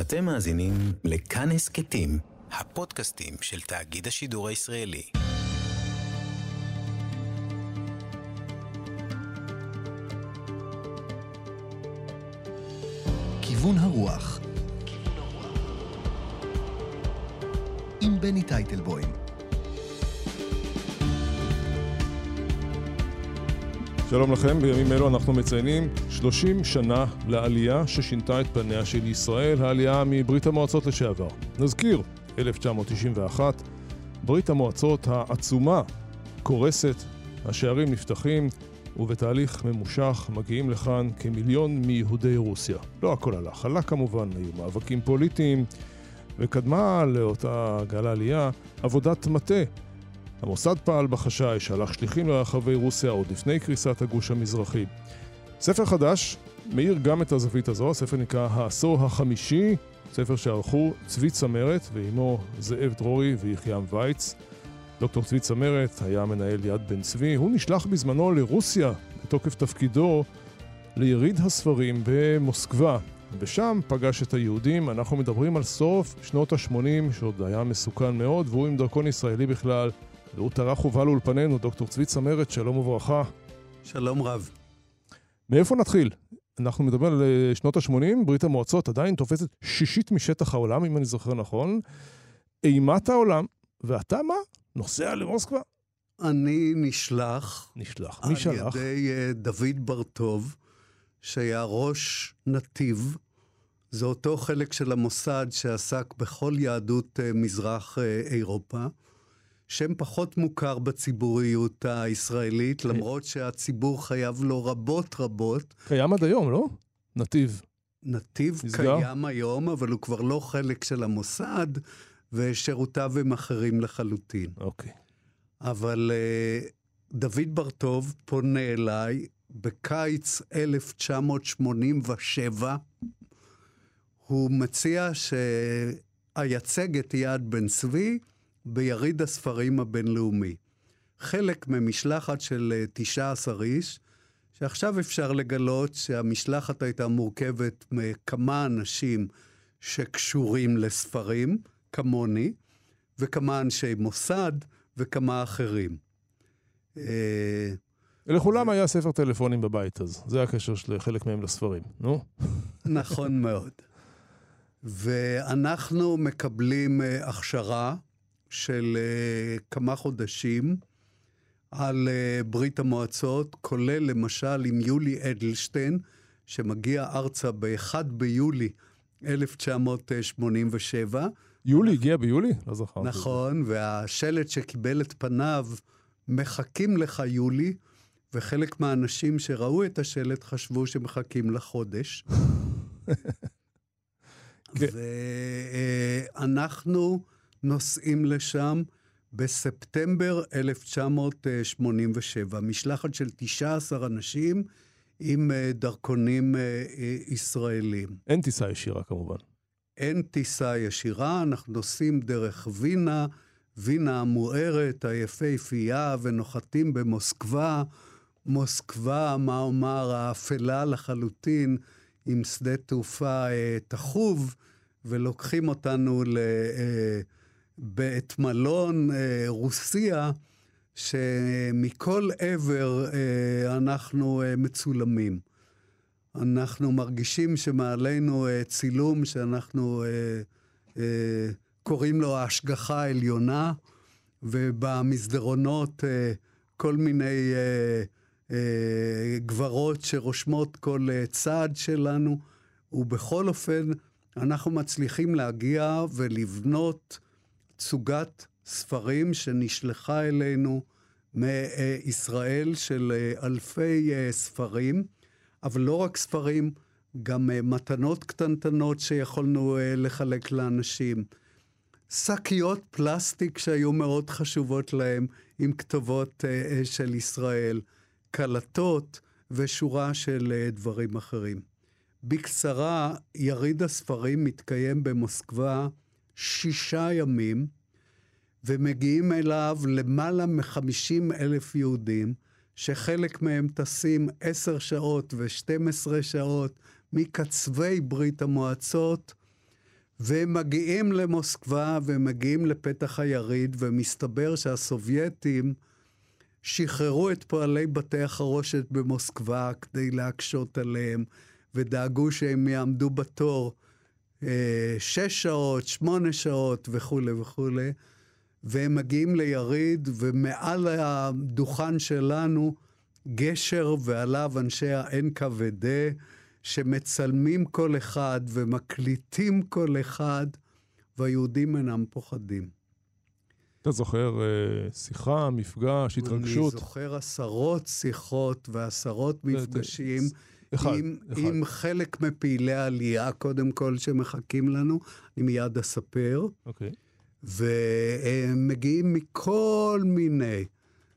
אתם מאזינים לכאן הסכתים, הפודקאסטים של תאגיד השידור הישראלי. כיוון הרוח עם בני טייטלבוים שלום לכם, בימים אלו אנחנו מציינים 30 שנה לעלייה ששינתה את פניה של ישראל, העלייה מברית המועצות לשעבר. נזכיר, 1991, ברית המועצות העצומה קורסת, השערים נפתחים, ובתהליך ממושך מגיעים לכאן כמיליון מיהודי רוסיה. לא הכל הלך, הלך כמובן, היו מאבקים פוליטיים, וקדמה לאותה גל העלייה עבודת מטה המוסד פעל בחשאי, שלח שליחים לרחבי רוסיה עוד לפני קריסת הגוש המזרחי. ספר חדש מאיר גם את הזווית הזו, הספר נקרא העשור החמישי, ספר שערכו צבי צמרת ועימו זאב דרורי ויחיעם וייץ. דוקטור צבי צמרת היה מנהל יד בן צבי, הוא נשלח בזמנו לרוסיה בתוקף תפקידו ליריד הספרים במוסקבה, ושם פגש את היהודים. אנחנו מדברים על סוף שנות ה-80, שעוד היה מסוכן מאוד, והוא עם דרכון ישראלי בכלל. והוא טרח ובא לאולפנינו, דוקטור צבי צמרת, שלום וברכה. שלום רב. מאיפה נתחיל? אנחנו מדברים על אה, שנות ה-80, ברית המועצות עדיין תופסת שישית משטח העולם, אם אני זוכר נכון. אימת העולם, ואתה מה? נוסע למוסקבה? אני נשלח. נשלח. מי שלח? על ידי uh, דוד בר-טוב, שהיה ראש נתיב. זה אותו חלק של המוסד שעסק בכל יהדות uh, מזרח אירופה. שם פחות מוכר בציבוריות הישראלית, כן. למרות שהציבור חייב לו רבות רבות. קיים עד היום, לא? נתיב. נתיב נסגר? קיים היום, אבל הוא כבר לא חלק של המוסד, ושירותיו הם אחרים לחלוטין. אוקיי. אבל uh, דוד בר-טוב פונה אליי בקיץ 1987. הוא מציע שאייצג את יד בן צבי, ביריד הספרים הבינלאומי. חלק ממשלחת של 19 אה, איש, שעכשיו אפשר לגלות שהמשלחת הייתה מורכבת מכמה אנשים שקשורים לספרים, כמוני, וכמה אנשי מוסד וכמה אחרים. אה, לכולם היה ספר טלפונים בבית אז, זה הקשר של חלק מהם לספרים, נו? נכון מאוד. ואנחנו מקבלים אה, הכשרה של uh, כמה חודשים על uh, ברית המועצות, כולל למשל עם יולי אדלשטיין, שמגיע ארצה ב-1 ביולי 1987. יולי הגיע ביולי? לא זכרתי. נכון, והשלט שקיבל את פניו, מחכים לך יולי, וחלק מהאנשים שראו את השלט חשבו שמחכים לחודש. ואנחנו... נוסעים לשם בספטמבר 1987. משלחת של 19 אנשים עם אה, דרכונים אה, אה, ישראלים. אין טיסה ישירה כמובן. אין טיסה ישירה, אנחנו נוסעים דרך וינה, וינה המוארת, היפהפייה, ונוחתים במוסקבה. מוסקבה, מה אומר, האפלה לחלוטין, עם שדה תעופה אה, תחוב, ולוקחים אותנו ל... אה, בית מלון אה, רוסיה, שמכל עבר אה, אנחנו אה, מצולמים. אנחנו מרגישים שמעלינו צילום שאנחנו קוראים לו ההשגחה העליונה, ובמסדרונות כל מיני גברות שרושמות כל צעד שלנו, ובכל אופן אנחנו מצליחים להגיע ולבנות תצוגת ספרים שנשלחה אלינו מישראל של אה, אלפי אה, ספרים, אבל לא רק ספרים, גם אה, מתנות קטנטנות שיכולנו לחלק לאנשים. שקיות פלסטיק שהיו מאוד חשובות להם עם כתובות של ישראל, קלטות ושורה של דברים אחרים. בקצרה, יריד הספרים מתקיים במוסקבה שישה ימים, ומגיעים אליו למעלה מ-50 אלף יהודים, שחלק מהם טסים עשר שעות ו-12 שעות מקצווי ברית המועצות, והם מגיעים למוסקבה ומגיעים לפתח היריד, ומסתבר שהסובייטים שחררו את פועלי בתי החרושת במוסקבה כדי להקשות עליהם, ודאגו שהם יעמדו בתור שש שעות, שמונה שעות וכולי וכולי. והם מגיעים ליריד, ומעל הדוכן שלנו גשר ועליו אנשי ה-NKVD, שמצלמים כל אחד ומקליטים כל אחד, והיהודים אינם פוחדים. אתה זוכר אה, שיחה, מפגש, התרגשות? אני זוכר עשרות שיחות ועשרות מפגשים. אחד, עם, אחד. עם חלק מפעילי העלייה, קודם כל, שמחכים לנו, אני מיד אספר. אוקיי. והם מגיעים מכל מיני.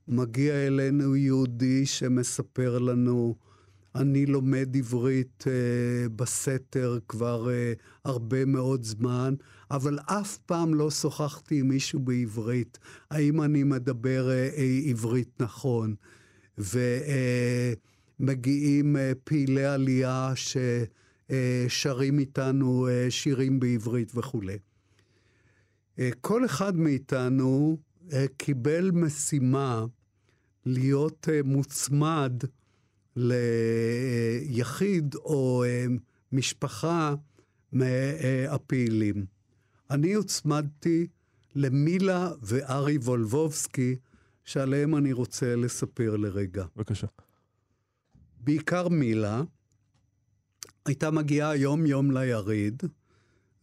מגיע אלינו יהודי שמספר לנו, אני לומד עברית אה, בסתר כבר אה, הרבה מאוד זמן, אבל אף פעם לא שוחחתי עם מישהו בעברית. האם אני מדבר אה, אה, עברית נכון? ומגיעים אה, פעילי עלייה ששרים אה, איתנו אה, שירים בעברית וכולי. אה, כל אחד מאיתנו אה, קיבל משימה להיות אה, מוצמד ליחיד או משפחה מהפעילים. אני הוצמדתי למילה וארי וולבובסקי, שעליהם אני רוצה לספר לרגע. בבקשה. בעיקר מילה, הייתה מגיעה יום-יום ליריד,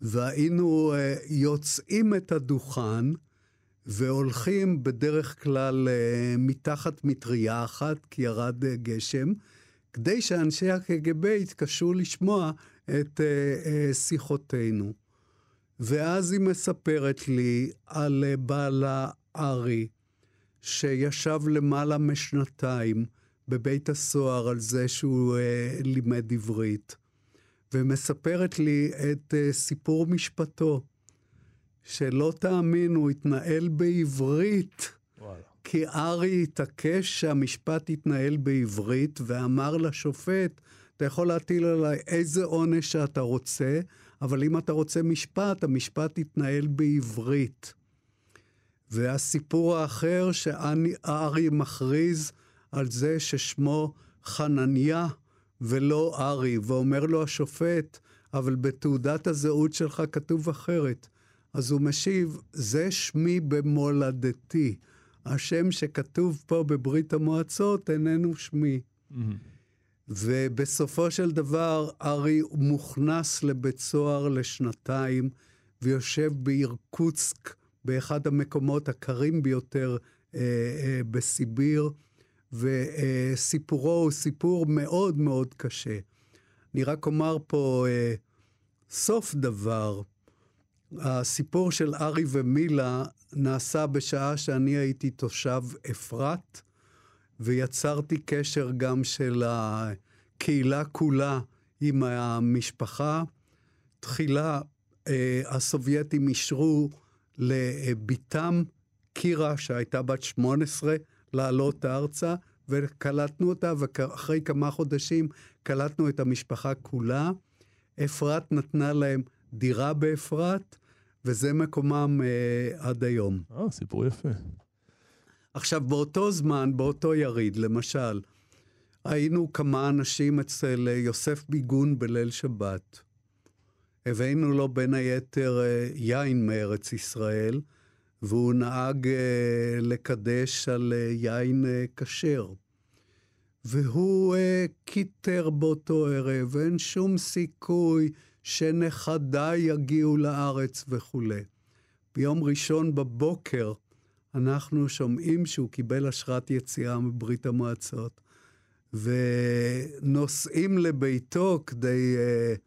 והיינו uh, יוצאים את הדוכן והולכים בדרך כלל uh, מתחת מטריה אחת, כי ירד uh, גשם, כדי שאנשי הקג"ב יתקשו לשמוע את שיחותינו. ואז היא מספרת לי על בעלה ארי, שישב למעלה משנתיים בבית הסוהר על זה שהוא uh, לימד עברית. ומספרת לי את uh, סיפור משפטו, שלא תאמין, הוא התנהל בעברית. וואלה. כי ארי התעקש שהמשפט יתנהל בעברית, ואמר לשופט, אתה יכול להטיל עליי איזה עונש שאתה רוצה, אבל אם אתה רוצה משפט, המשפט יתנהל בעברית. והסיפור האחר, שארי מכריז על זה ששמו חנניה, ולא ארי, ואומר לו השופט, אבל בתעודת הזהות שלך כתוב אחרת. אז הוא משיב, זה שמי במולדתי. השם שכתוב פה בברית המועצות איננו שמי. Mm-hmm. ובסופו של דבר, ארי מוכנס לבית סוהר לשנתיים, ויושב באירקוצק, באחד המקומות הקרים ביותר אה, אה, בסיביר. וסיפורו הוא סיפור מאוד מאוד קשה. אני רק אומר פה אה, סוף דבר. הסיפור של ארי ומילה נעשה בשעה שאני הייתי תושב אפרת, ויצרתי קשר גם של הקהילה כולה עם המשפחה. תחילה אה, הסובייטים אישרו לבתם קירה, שהייתה בת 18, לעלות ארצה, וקלטנו אותה, ואחרי כמה חודשים קלטנו את המשפחה כולה. אפרת נתנה להם דירה באפרת, וזה מקומם אה, עד היום. אה, סיפור יפה. עכשיו, באותו זמן, באותו יריד, למשל, היינו כמה אנשים אצל יוסף ביגון בליל שבת. הבאנו לו בין היתר אה, יין מארץ ישראל, והוא נהג אה, לקדש על אה, יין אה, כשר. והוא קיטר באותו ערב, אין שום סיכוי שנכדיי יגיעו לארץ וכולי. ביום ראשון בבוקר אנחנו שומעים שהוא קיבל אשרת יציאה מברית המועצות, ונוסעים לביתו כדי uh,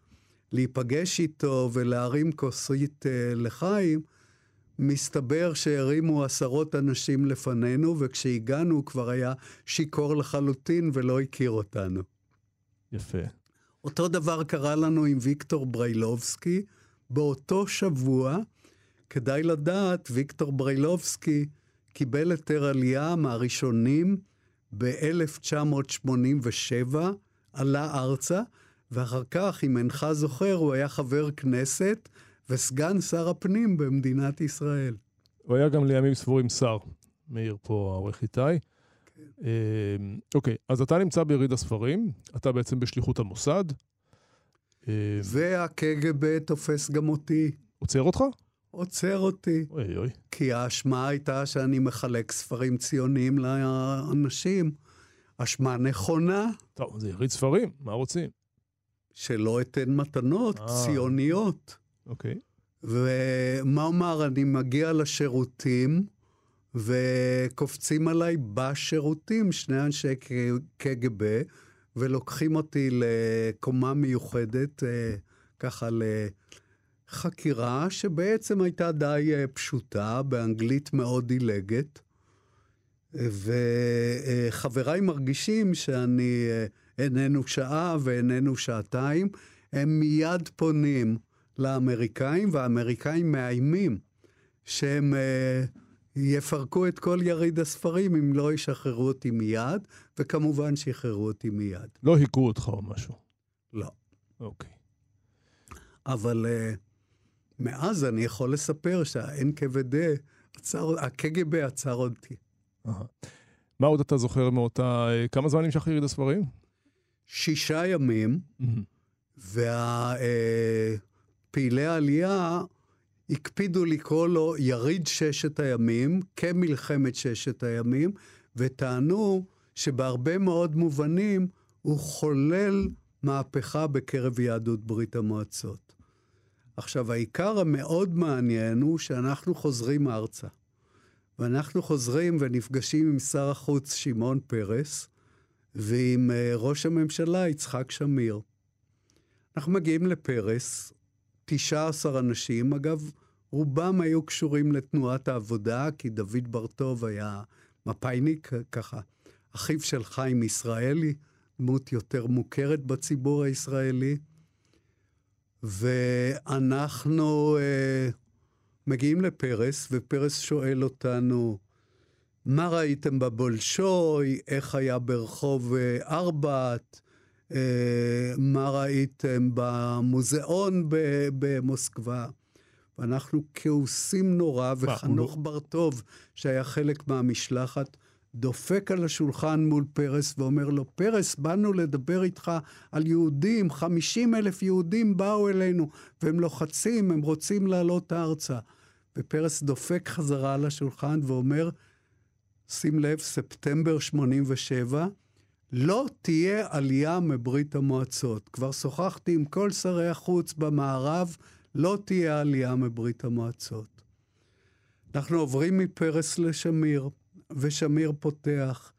להיפגש איתו ולהרים כוסית uh, לחיים, מסתבר שהרימו עשרות אנשים לפנינו, וכשהגענו הוא כבר היה שיכור לחלוטין ולא הכיר אותנו. יפה. אותו דבר קרה לנו עם ויקטור בריילובסקי. באותו שבוע, כדאי לדעת, ויקטור בריילובסקי קיבל היתר עלייה מהראשונים ב-1987, עלה ארצה, ואחר כך, אם אינך זוכר, הוא היה חבר כנסת, וסגן שר הפנים במדינת ישראל. הוא היה גם לימים ספורים שר, מאיר פה העורך איתי. כן. אה, אוקיי, אז אתה נמצא ביריד הספרים, אתה בעצם בשליחות המוסד. אה, והקג"ב תופס גם אותי, עוצר אותך? עוצר אותי. אוי אוי. כי האשמה הייתה שאני מחלק ספרים ציוניים לאנשים. אשמה נכונה, טוב, זה יריד ספרים, מה רוצים? שלא אתן מתנות אה. ציוניות. אוקיי. ומה אומר, אני מגיע לשירותים, וקופצים עליי בשירותים שני אנשי קג"ב, ולוקחים אותי לקומה מיוחדת, אה, ככה לחקירה, שבעצם הייתה די אה, פשוטה, באנגלית מאוד דילגת. וחבריי מרגישים שאני אה, איננו שעה ואיננו שעתיים, הם מיד פונים לאמריקאים, והאמריקאים מאיימים שהם אה, יפרקו את כל יריד הספרים אם לא ישחררו אותי מיד, וכמובן שחררו אותי מיד. לא היכו אותך או משהו. לא. אוקיי. אבל uh, מאז אני יכול לספר שה-NKVD, הקג"ב עצר אותי. מה עוד אתה זוכר מאותה... אה, כמה זמן נמשך יריד הספרים? שישה ימים, מהמם. והפעילי העלייה הקפידו לקרוא לו יריד ששת הימים, כמלחמת ששת הימים, וטענו שבהרבה מאוד מובנים הוא חולל מהפכה בקרב יהדות ברית המועצות. עכשיו, העיקר המאוד מעניין הוא שאנחנו חוזרים ארצה. ואנחנו חוזרים ונפגשים עם שר החוץ שמעון פרס ועם אה, ראש הממשלה יצחק שמיר. אנחנו מגיעים לפרס, 19 אנשים, אגב, רובם היו קשורים לתנועת העבודה, כי דוד בר-טוב היה מפאיניק, ככה, אחיו של חיים ישראלי, דמות יותר מוכרת בציבור הישראלי. ואנחנו אה, מגיעים לפרס, ופרס שואל אותנו, מה ראיתם בבולשוי? איך היה ברחוב אה, ארבעת? אה, מה ראיתם במוזיאון במוסקבה? ואנחנו כעוסים נורא, וחנוך בר-טוב, שהיה חלק מהמשלחת, דופק על השולחן מול פרס ואומר לו, פרס, באנו לדבר איתך על יהודים, 50 אלף יהודים באו אלינו, והם לוחצים, הם רוצים לעלות ארצה. ופרס דופק חזרה על השולחן ואומר, שים לב, ספטמבר 87, לא תהיה עלייה מברית המועצות. כבר שוחחתי עם כל שרי החוץ במערב, לא תהיה עלייה מברית המועצות. אנחנו עוברים מפרס לשמיר, ושמיר פותח,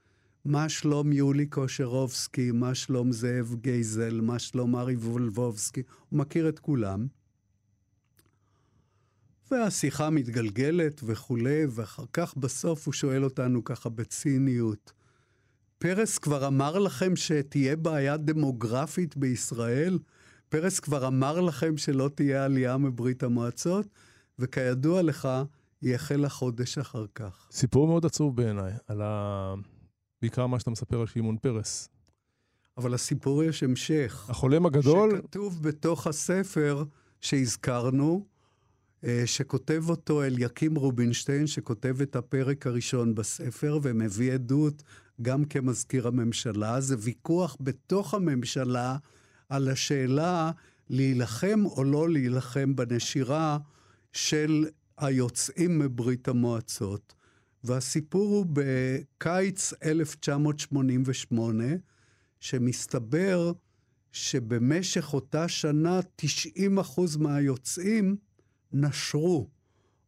מה שלום יולי קושרובסקי, מה שלום זאב גייזל, מה שלום ארי וולבובסקי, הוא מכיר את כולם. והשיחה מתגלגלת וכולי, ואחר כך בסוף הוא שואל אותנו ככה בציניות, פרס כבר אמר לכם שתהיה בעיה דמוגרפית בישראל? פרס כבר אמר לכם שלא תהיה עלייה מברית המועצות? וכידוע לך, היא החלה חודש אחר כך. סיפור מאוד עצוב בעיניי, על ה... בעיקר מה שאתה מספר על שמעון פרס. אבל לסיפור יש המשך. החולם הגדול, שכתוב בתוך הספר שהזכרנו, אה, שכותב אותו אליקים רובינשטיין, שכותב את הפרק הראשון בספר ומביא עדות גם כמזכיר הממשלה. זה ויכוח בתוך הממשלה על השאלה להילחם או לא להילחם בנשירה של היוצאים מברית המועצות. והסיפור הוא בקיץ 1988, שמסתבר שבמשך אותה שנה 90% מהיוצאים נשרו,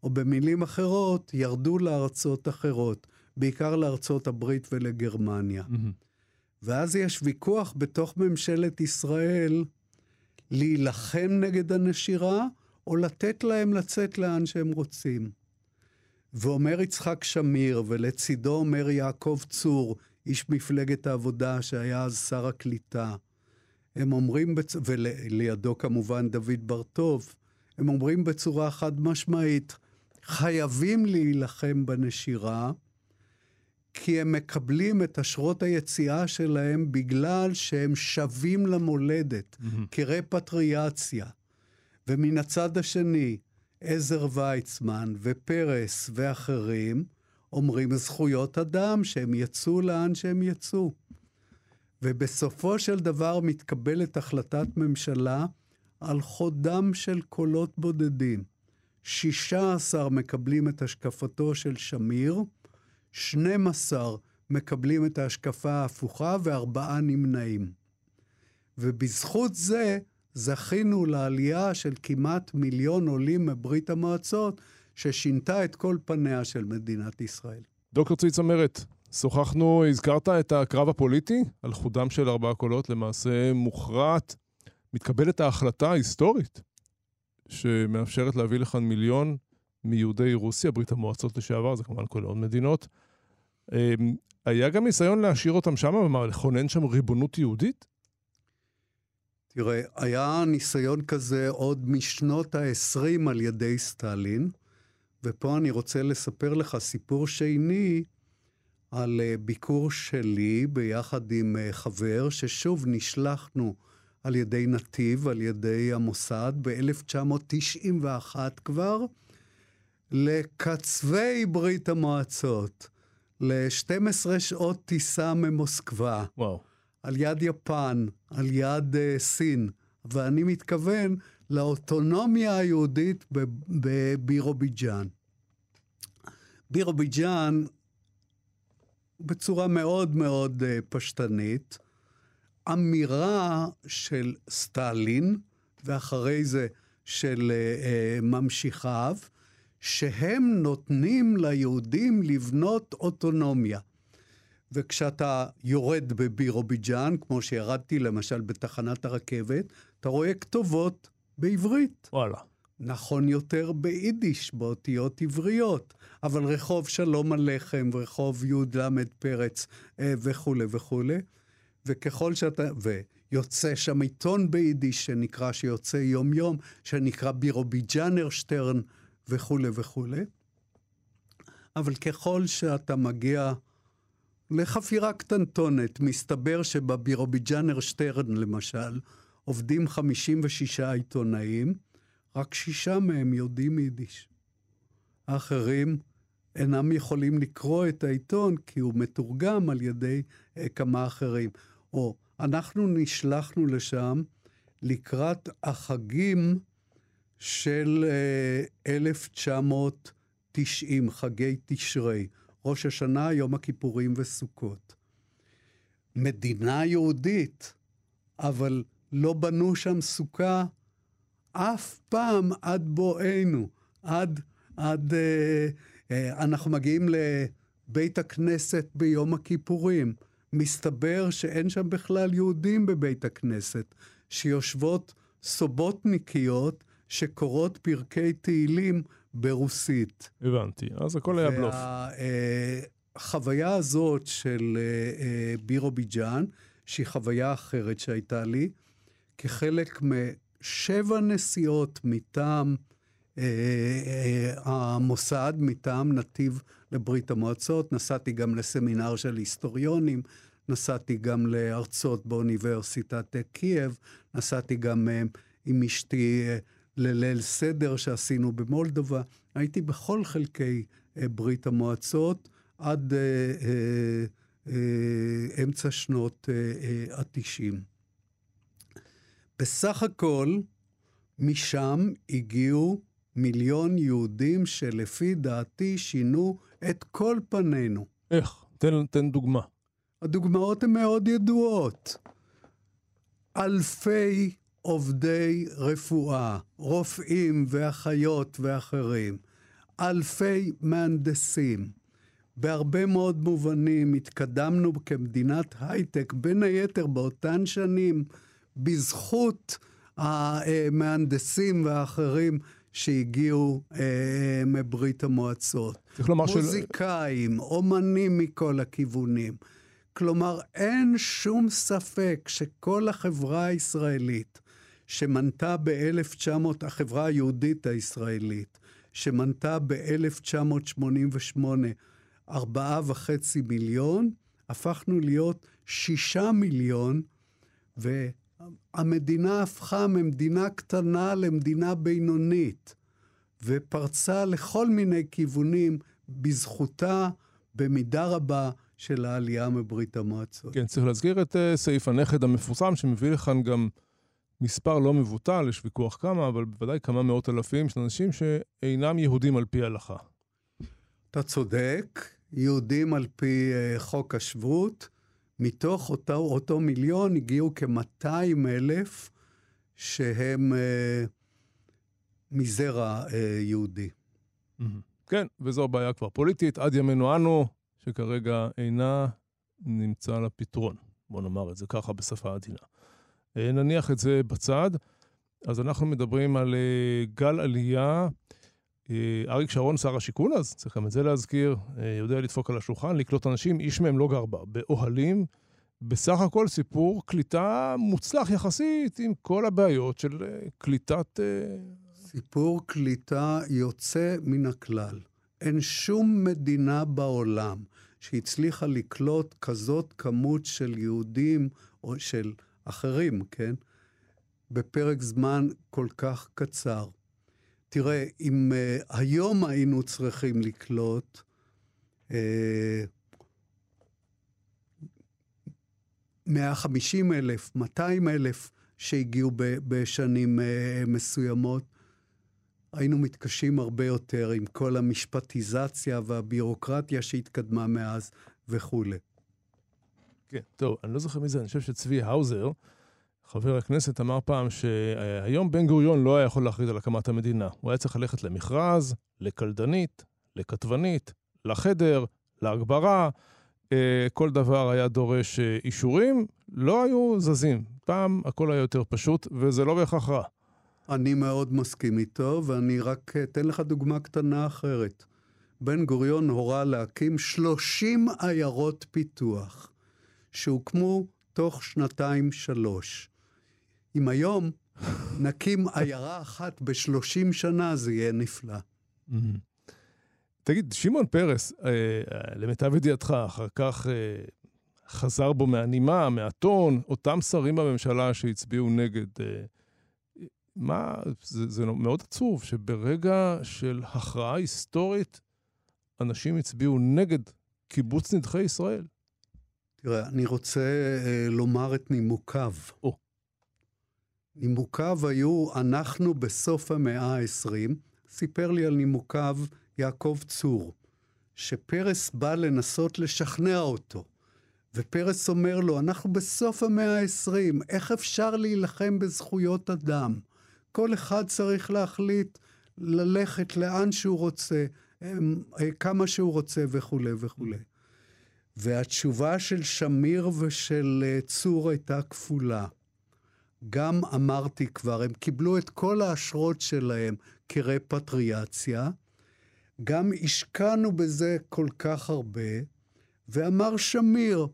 או במילים אחרות, ירדו לארצות אחרות, בעיקר לארצות הברית ולגרמניה. מהמם. ואז יש ויכוח בתוך ממשלת ישראל להילחם נגד הנשירה, או לתת להם לצאת לאן שהם רוצים. ואומר יצחק שמיר, ולצידו אומר יעקב צור, איש מפלגת העבודה שהיה אז שר הקליטה. הם אומרים, בצ... ולידו כמובן דוד בר-טוב, הם אומרים בצורה חד משמעית, חייבים להילחם בנשירה, כי הם מקבלים את אשרות היציאה שלהם בגלל שהם שבים למולדת, מהמם. כרפטריאציה. ומן הצד השני, עזר ויצמן ופרס ואחרים אומרים זכויות אדם, שהם יצאו לאן שהם יצאו. ובסופו של דבר מתקבלת החלטת ממשלה על חודם של קולות בודדים. 16 מקבלים את השקפתו של שמיר, 12 מקבלים את ההשקפה ההפוכה וארבעה נמנעים. ובזכות זה זכינו לעלייה של כמעט מיליון עולים מברית המועצות, ששינתה את כל פניה של מדינת ישראל. דוקטור צבי צמרת, שוחחנו, הזכרת את הקרב הפוליטי על חודם של ארבעה קולות, למעשה מוכרעת. מתקבלת ההחלטה ההיסטורית שמאפשרת להביא לכאן מיליון מיהודי רוסיה, ברית המועצות לשעבר, זה כמובן כל עוד מדינות. אמ, היה גם ניסיון להשאיר אותם שם, כלומר, לכונן שם ריבונות יהודית? תראה, היה ניסיון כזה עוד משנות ה-20 על ידי סטלין, ופה אני רוצה לספר לך סיפור שני על אה, ביקור שלי ביחד עם אה, חבר, ששוב נשלחנו על ידי נתיב, על ידי המוסד, ב-1991 כבר, לקצווי ברית המועצות, ל-12 שעות טיסה ממוסקבה. וואו. על יד יפן, על יד uh, סין, ואני מתכוון לאוטונומיה היהודית בבירוביג'אן. בירוביג'אן, בצורה מאוד מאוד uh, פשטנית, אמירה של סטלין, ואחרי זה של uh, uh, ממשיכיו, שהם נותנים ליהודים לבנות אוטונומיה. וכשאתה יורד בבירוביג'אן, כמו שירדתי למשל בתחנת הרכבת, אתה רואה כתובות בעברית. וואלה. נכון יותר ביידיש, באותיות עבריות. אבל רחוב שלום הלחם, ורחוב י"ל פרץ אה, וכולי וכולי. וככל שאתה... ויוצא שם עיתון ביידיש שנקרא, שיוצא יום-יום, שנקרא בירוביג'אנר שטרן וכולי וכולי. אבל ככל שאתה מגיע לחפירה קטנטונת, מסתבר שבבירוביג'אנר שטרן, למשל, עובדים 56 עיתונאים, רק שישה מהם יודעים יידיש. האחרים אינם יכולים לקרוא את העיתון כי הוא מתורגם על ידי אה, כמה אחרים. או אנחנו נשלחנו לשם לקראת החגים של אה, 1990, חגי תשרי. ראש השנה, יום הכיפורים וסוכות. מדינה יהודית, אבל לא בנו שם סוכה אף פעם עד בואנו, עד, עד, אה, אה, אנחנו מגיעים לבית הכנסת ביום הכיפורים. מסתבר שאין שם בכלל יהודים בבית הכנסת, שיושבות סובוטניקיות שקוראות פרקי תהילים ברוסית. הבנתי, אז הכל היה בלוף. החוויה הזאת של אה, אה, בירוביג'אן, שהיא חוויה אחרת שהייתה לי, כחלק משבע נסיעות מטעם אה, המוסד, מטעם נתיב לברית המועצות, נסעתי גם לסמינר של היסטוריונים, נסעתי גם להרצות באוניברסיטת קייב, נסעתי גם עם אשתי לליל סדר שעשינו במולדובה. הייתי בכל חלקי אה, ברית המועצות עד אה, אה, אמצע שנות התשעים. אה, אה, בסך הכל, משם הגיעו מיליון יהודים שלפי דעתי שינו את כל פנינו. איך? תן, תן דוגמה. הדוגמאות הן מאוד ידועות. אלפי עובדי רפואה, רופאים ואחיות ואחרים, אלפי מהנדסים. בהרבה מאוד מובנים התקדמנו כמדינת הייטק, בין היתר באותן שנים, בזכות המהנדסים והאחרים שהגיעו אה, מברית המועצות. צריך לומר של... מוזיקאים, אומנים מכל הכיוונים. כלומר, אין שום ספק שכל החברה הישראלית שמנתה ב-1900, החברה היהודית הישראלית, שמנתה ב-1988 ארבעה וחצי מיליון, הפכנו להיות שישה מיליון, המדינה הפכה ממדינה קטנה למדינה בינונית, ופרצה לכל מיני כיוונים בזכותה, במידה רבה, של העלייה מברית המועצות. כן, צריך להזכיר את uh, סעיף הנכד המפורסם, שמביא לכאן גם מספר לא מבוטל, יש ויכוח כמה, אבל בוודאי כמה מאות אלפים של אנשים שאינם יהודים על פי ההלכה. אתה צודק, יהודים על פי uh, חוק השבות, מתוך אותו, אותו מיליון הגיעו כ-200 אלף שהם uh, מזרע uh, יהודי. כן, וזו בעיה כבר פוליטית, עד ימינו אנו, שכרגע אינה נמצא לה פתרון. בוא נאמר את זה ככה בשפה עדינה. אה, נניח את זה בצד. אז אנחנו מדברים על אה, גל עלייה. אה, אריק שרון, שר השיכון אז, צריך גם את זה להזכיר, יודע לדפוק על השולחן, לקלוט אנשים, איש מהם לא גר בה, באוהלים. בסך הכל סיפור קליטה מוצלח יחסית, עם כל הבעיות של קליטת... סיפור קליטה יוצא מן הכלל. אין שום מדינה בעולם שהצליחה לקלוט כזאת כמות של יהודים או של אחרים, כן? בפרק זמן כל כך קצר. תראה, אם uh, היום היינו צריכים לקלוט uh, 150 אלף, 200 אלף שהגיעו בשנים uh, מסוימות, היינו מתקשים הרבה יותר עם כל המשפטיזציה והביורוקרטיה שהתקדמה מאז וכולי. כן, טוב, אני לא זוכר מי זה, אני חושב שצבי האוזר, חבר הכנסת, אמר פעם שהיום בן גוריון לא היה יכול להכריז על הקמת המדינה. הוא היה צריך ללכת למכרז, לקלדנית, לכתבנית, לחדר, להגברה. אה, כל דבר היה דורש אה, אישורים, לא היו זזים. פעם הכל היה יותר פשוט, וזה לא בהכרח רע. אני מאוד מסכים איתו, ואני רק אתן לך דוגמה קטנה אחרת. בן גוריון הורה להקים 30 עיירות פיתוח, שהוקמו תוך שנתיים-שלוש. אם היום נקים עיירה אחת ב-30 שנה, זה יהיה נפלא. תגיד, שמעון פרס, אה, למיטב ידיעתך, אחר כך אה, חזר בו מהנימה, מהטון, אותם שרים בממשלה שהצביעו נגד אה, מה, זה, זה מאוד עצוב שברגע של הכרעה היסטורית, אנשים הצביעו נגד קיבוץ נדחי ישראל. תראה, אני רוצה אה, לומר את נימוקיו. או. נימוקיו היו, אנחנו בסוף המאה ה-20, סיפר לי על נימוקיו יעקב צור, שפרס בא לנסות לשכנע אותו. ופרס אומר לו, אנחנו בסוף המאה ה-20, איך אפשר להילחם בזכויות אדם? כל אחד צריך להחליט ללכת לאן שהוא רוצה, אה, כמה שהוא רוצה וכולי וכולי. והתשובה של שמיר ושל אה, צור הייתה כפולה. גם אמרתי כבר, הם קיבלו את כל האשרות שלהם כרפטריאציה, גם השקענו בזה כל כך הרבה, ואמר שמיר,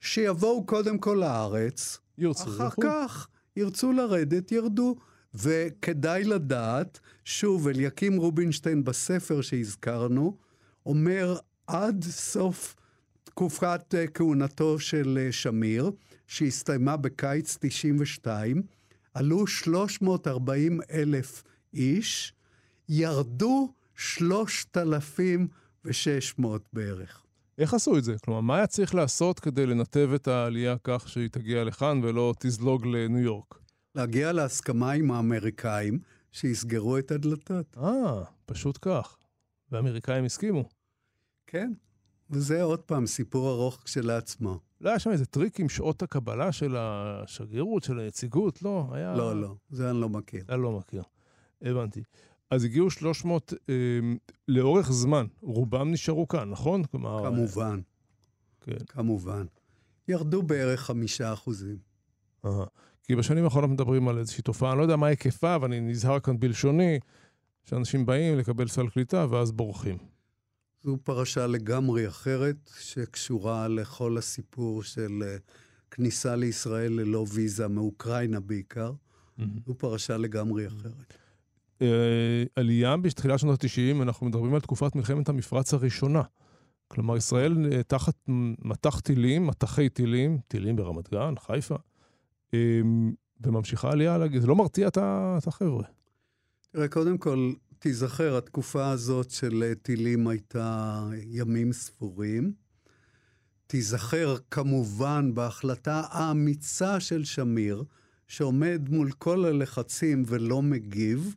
שיבואו קודם כל לארץ, אחר כך ירצו לרדת, ירדו. וכדאי לדעת, שוב, אליקים רובינשטיין בספר שהזכרנו, אומר עד סוף תקופת אה, כהונתו של אה, שמיר, שהסתיימה בקיץ 92, עלו 340 אלף איש, ירדו 3,600 בערך. איך עשו את זה? כלומר, מה היה צריך לעשות כדי לנתב את העלייה כך שהיא תגיע לכאן ולא תזלוג לניו יורק? להגיע להסכמה עם האמריקאים שיסגרו את הדלתות. אה, פשוט כך. והאמריקאים הסכימו. כן, וזה עוד פעם סיפור ארוך כשלעצמו. לא היה שם איזה טריק עם שעות הקבלה של השגרירות, של הנציגות? לא, היה... לא, לא, זה אני לא מכיר. אני לא מכיר. הבנתי. אז הגיעו 300 אה, לאורך זמן, רובם נשארו כאן, נכון? כלומר... כמובן. כן. כמובן. ירדו בערך חמישה אחוזים. אה. כי בשנים האחרונות מדברים על איזושהי תופעה, אני לא יודע מה היקפה, ואני נזהר כאן בלשוני, שאנשים באים לקבל סל קליטה ואז בורחים. זו פרשה לגמרי אחרת, שקשורה לכל הסיפור של אה, כניסה לישראל ללא ויזה, מאוקראינה בעיקר. Mm-hmm. זו פרשה לגמרי אחרת. Uh, עלייה בתחילת שנות ה-90, אנחנו מדברים על תקופת מלחמת המפרץ הראשונה. כלומר, ישראל uh, תחת מטח טילים, מטחי טילים, טילים ברמת גן, חיפה, וממשיכה עלייה, זה לא מרתיע את החבר'ה. תראה, קודם כל, תיזכר, התקופה הזאת של טילים הייתה ימים ספורים. תיזכר כמובן בהחלטה האמיצה של שמיר, שעומד מול כל הלחצים ולא מגיב,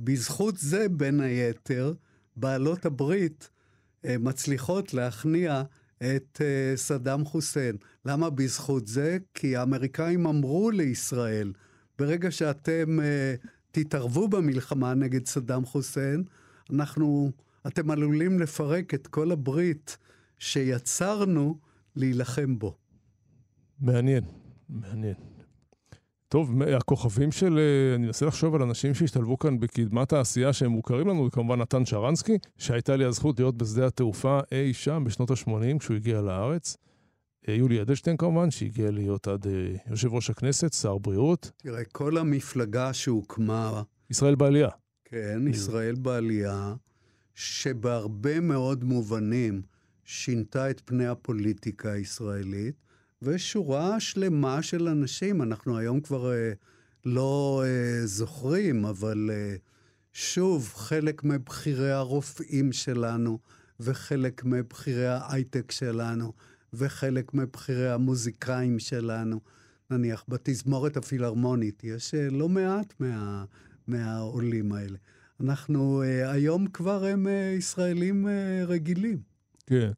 ובזכות זה, בין היתר, בעלות הברית אה, מצליחות להכניע את אה, סדאם חוסיין. למה בזכות זה? כי האמריקאים אמרו לישראל, ברגע שאתם אה, תתערבו במלחמה נגד סדאם חוסיין, אנחנו, אתם עלולים לפרק את כל הברית שיצרנו להילחם בו. מעניין, מעניין. טוב, הכוכבים של... אה, אני מנסה לחשוב על אנשים שהשתלבו כאן בקדמת העשייה שהם מוכרים לנו, כמובן נתן שרנסקי, שהייתה לי הזכות להיות בשדה התעופה אי שם בשנות ה-80 כשהוא הגיע לארץ. אה, יולי אדלשטיין כמובן, שהגיע להיות עד אה, יושב ראש הכנסת, שר בריאות. תראה, כל המפלגה שהוקמה... ישראל בעלייה. כן, ישראל בעלייה, שבהרבה מאוד מובנים שינתה את פני הפוליטיקה הישראלית, ושורה שלמה של אנשים, אנחנו היום כבר אה, לא אה, זוכרים, אבל אה, שוב, חלק מבכירי הרופאים שלנו, וחלק מבכירי ההייטק שלנו, וחלק מבכירי המוזיקאים שלנו, נניח בתזמורת הפילהרמונית, יש אה, לא מעט מה, מהעולים האלה. אנחנו אה, היום כבר הם אה, ישראלים רגילים. כן.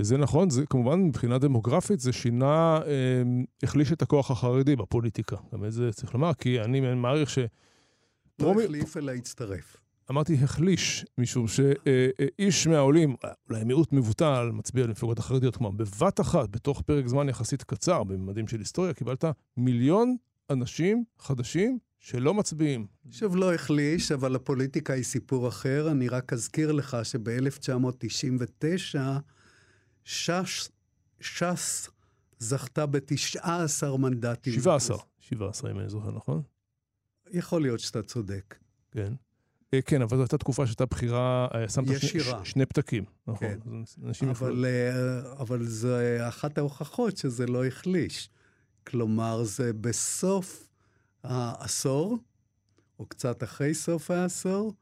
זה נכון, זה כמובן מבחינה דמוגרפית זה שינה, אה, החליש את הכוח החרדי בפוליטיקה. גם את זה צריך לומר, כי אני מעריך ש... לא החליף אלא הצטרף. אמרתי החליש, משום שאיש מהעולים, אולי מיעוט מבוטל, מצביע למפלגות החרדיות, כלומר, בבת אחת, בתוך פרק זמן יחסית קצר, בממדים של היסטוריה, קיבלת מיליון אנשים חדשים שלא מצביעים. שוב, לא החליש, אבל הפוליטיקה היא סיפור אחר. אני רק אזכיר לך שב-1999, ש"ס, ש"ס זכתה ב-19 מנדטים. 17, 17, אם אני זוכר נכון. יכול להיות שאתה צודק. כן. אה, כן, אבל זו הייתה תקופה שהייתה בחירה, אה, שמת ישירה. שני פתקים. נכון. כן. אבל, אה, אבל זה אחת ההוכחות שזה לא החליש. כלומר, זה בסוף העשור, או קצת אחרי סוף העשור,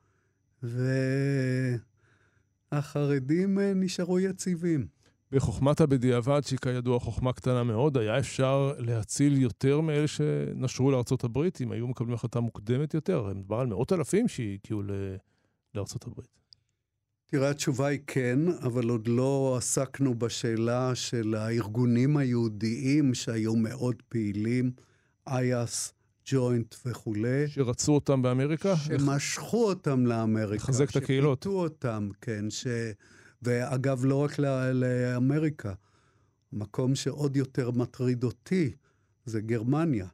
והחרדים נשארו יציבים. בחוכמת הבדיעבד, שהיא כידוע חוכמה קטנה מאוד, היה אפשר להציל יותר מאלה שנשרו לארצות הברית, אם היו מקבלים החלטה מוקדמת יותר. מדובר על מאות אלפים שהגיעו לארצות הברית. תראה, התשובה היא כן, אבל עוד לא עסקנו בשאלה של הארגונים היהודיים שהיו מאוד פעילים, אייס, ג'וינט וכולי. שרצו אותם באמריקה? שמשכו אותם לאמריקה. לחזק את הקהילות. שפיתו אותם, כן. ש... ואגב, לא רק לאמריקה. מקום שעוד יותר מטריד אותי זה גרמניה.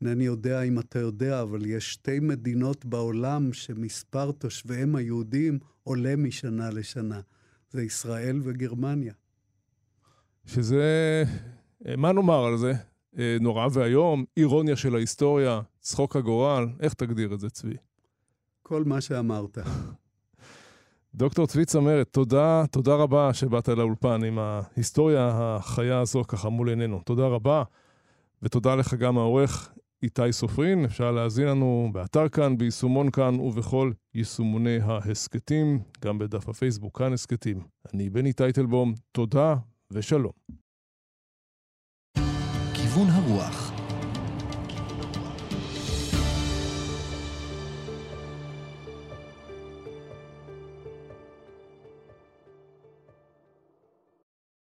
אינני יודע אם אתה יודע, אבל יש שתי מדינות בעולם שמספר תושביהם היהודים עולה משנה לשנה. זה ישראל וגרמניה. שזה, מה נאמר על זה? אה, נורא ואיום, אירוניה של ההיסטוריה, צחוק הגורל, איך תגדיר את זה, צבי? כל מה שאמרת. דוקטור צבי צמרת, תודה, תודה רבה שבאת לאולפן עם ההיסטוריה החיה הזו ככה מול עינינו. תודה רבה, ותודה לך גם העורך איתי סופרין. אפשר להאזין לנו באתר כאן, ביישומון כאן ובכל יישומוני ההסכתים, גם בדף הפייסבוק כאן הסכתים. אני בני טייטלבום, תודה ושלום. כיוון הרוח